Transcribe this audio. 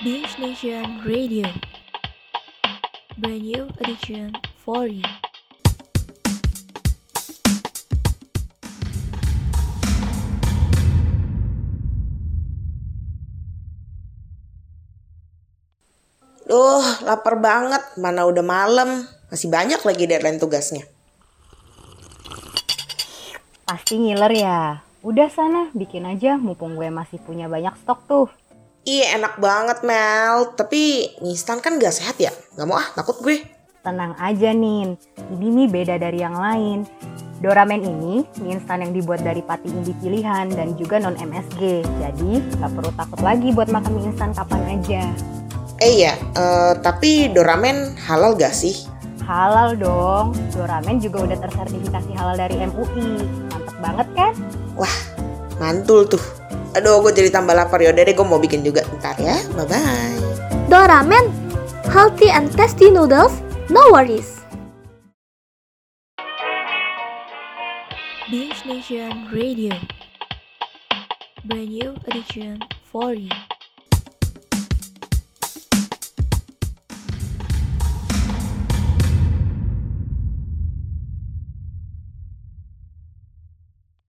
Beach Nation Radio Brand new edition for you Duh, lapar banget. Mana udah malam. Masih banyak lagi deadline tugasnya. Pasti ngiler ya. Udah sana, bikin aja mumpung gue masih punya banyak stok tuh. Iya enak banget Mel. Tapi mie instan kan gak sehat ya? Gak mau ah, takut gue. Tenang aja Nin, ini nih beda dari yang lain. Doramen ini mie instan yang dibuat dari pati indi pilihan dan juga non MSG. Jadi gak perlu takut lagi buat makan mie instan kapan aja. Eh iya, eh, tapi Doramen halal gak sih? Halal dong, Doramen juga udah tersertifikasi halal dari MUI. Mantep banget kan? Wah, mantul tuh. Aduh, gue jadi tambah lapar. Yaudah deh, gue mau bikin juga. Ntar ya, bye-bye. Doramen, healthy and tasty noodles, no worries. Beach Nation Radio Brand new edition for you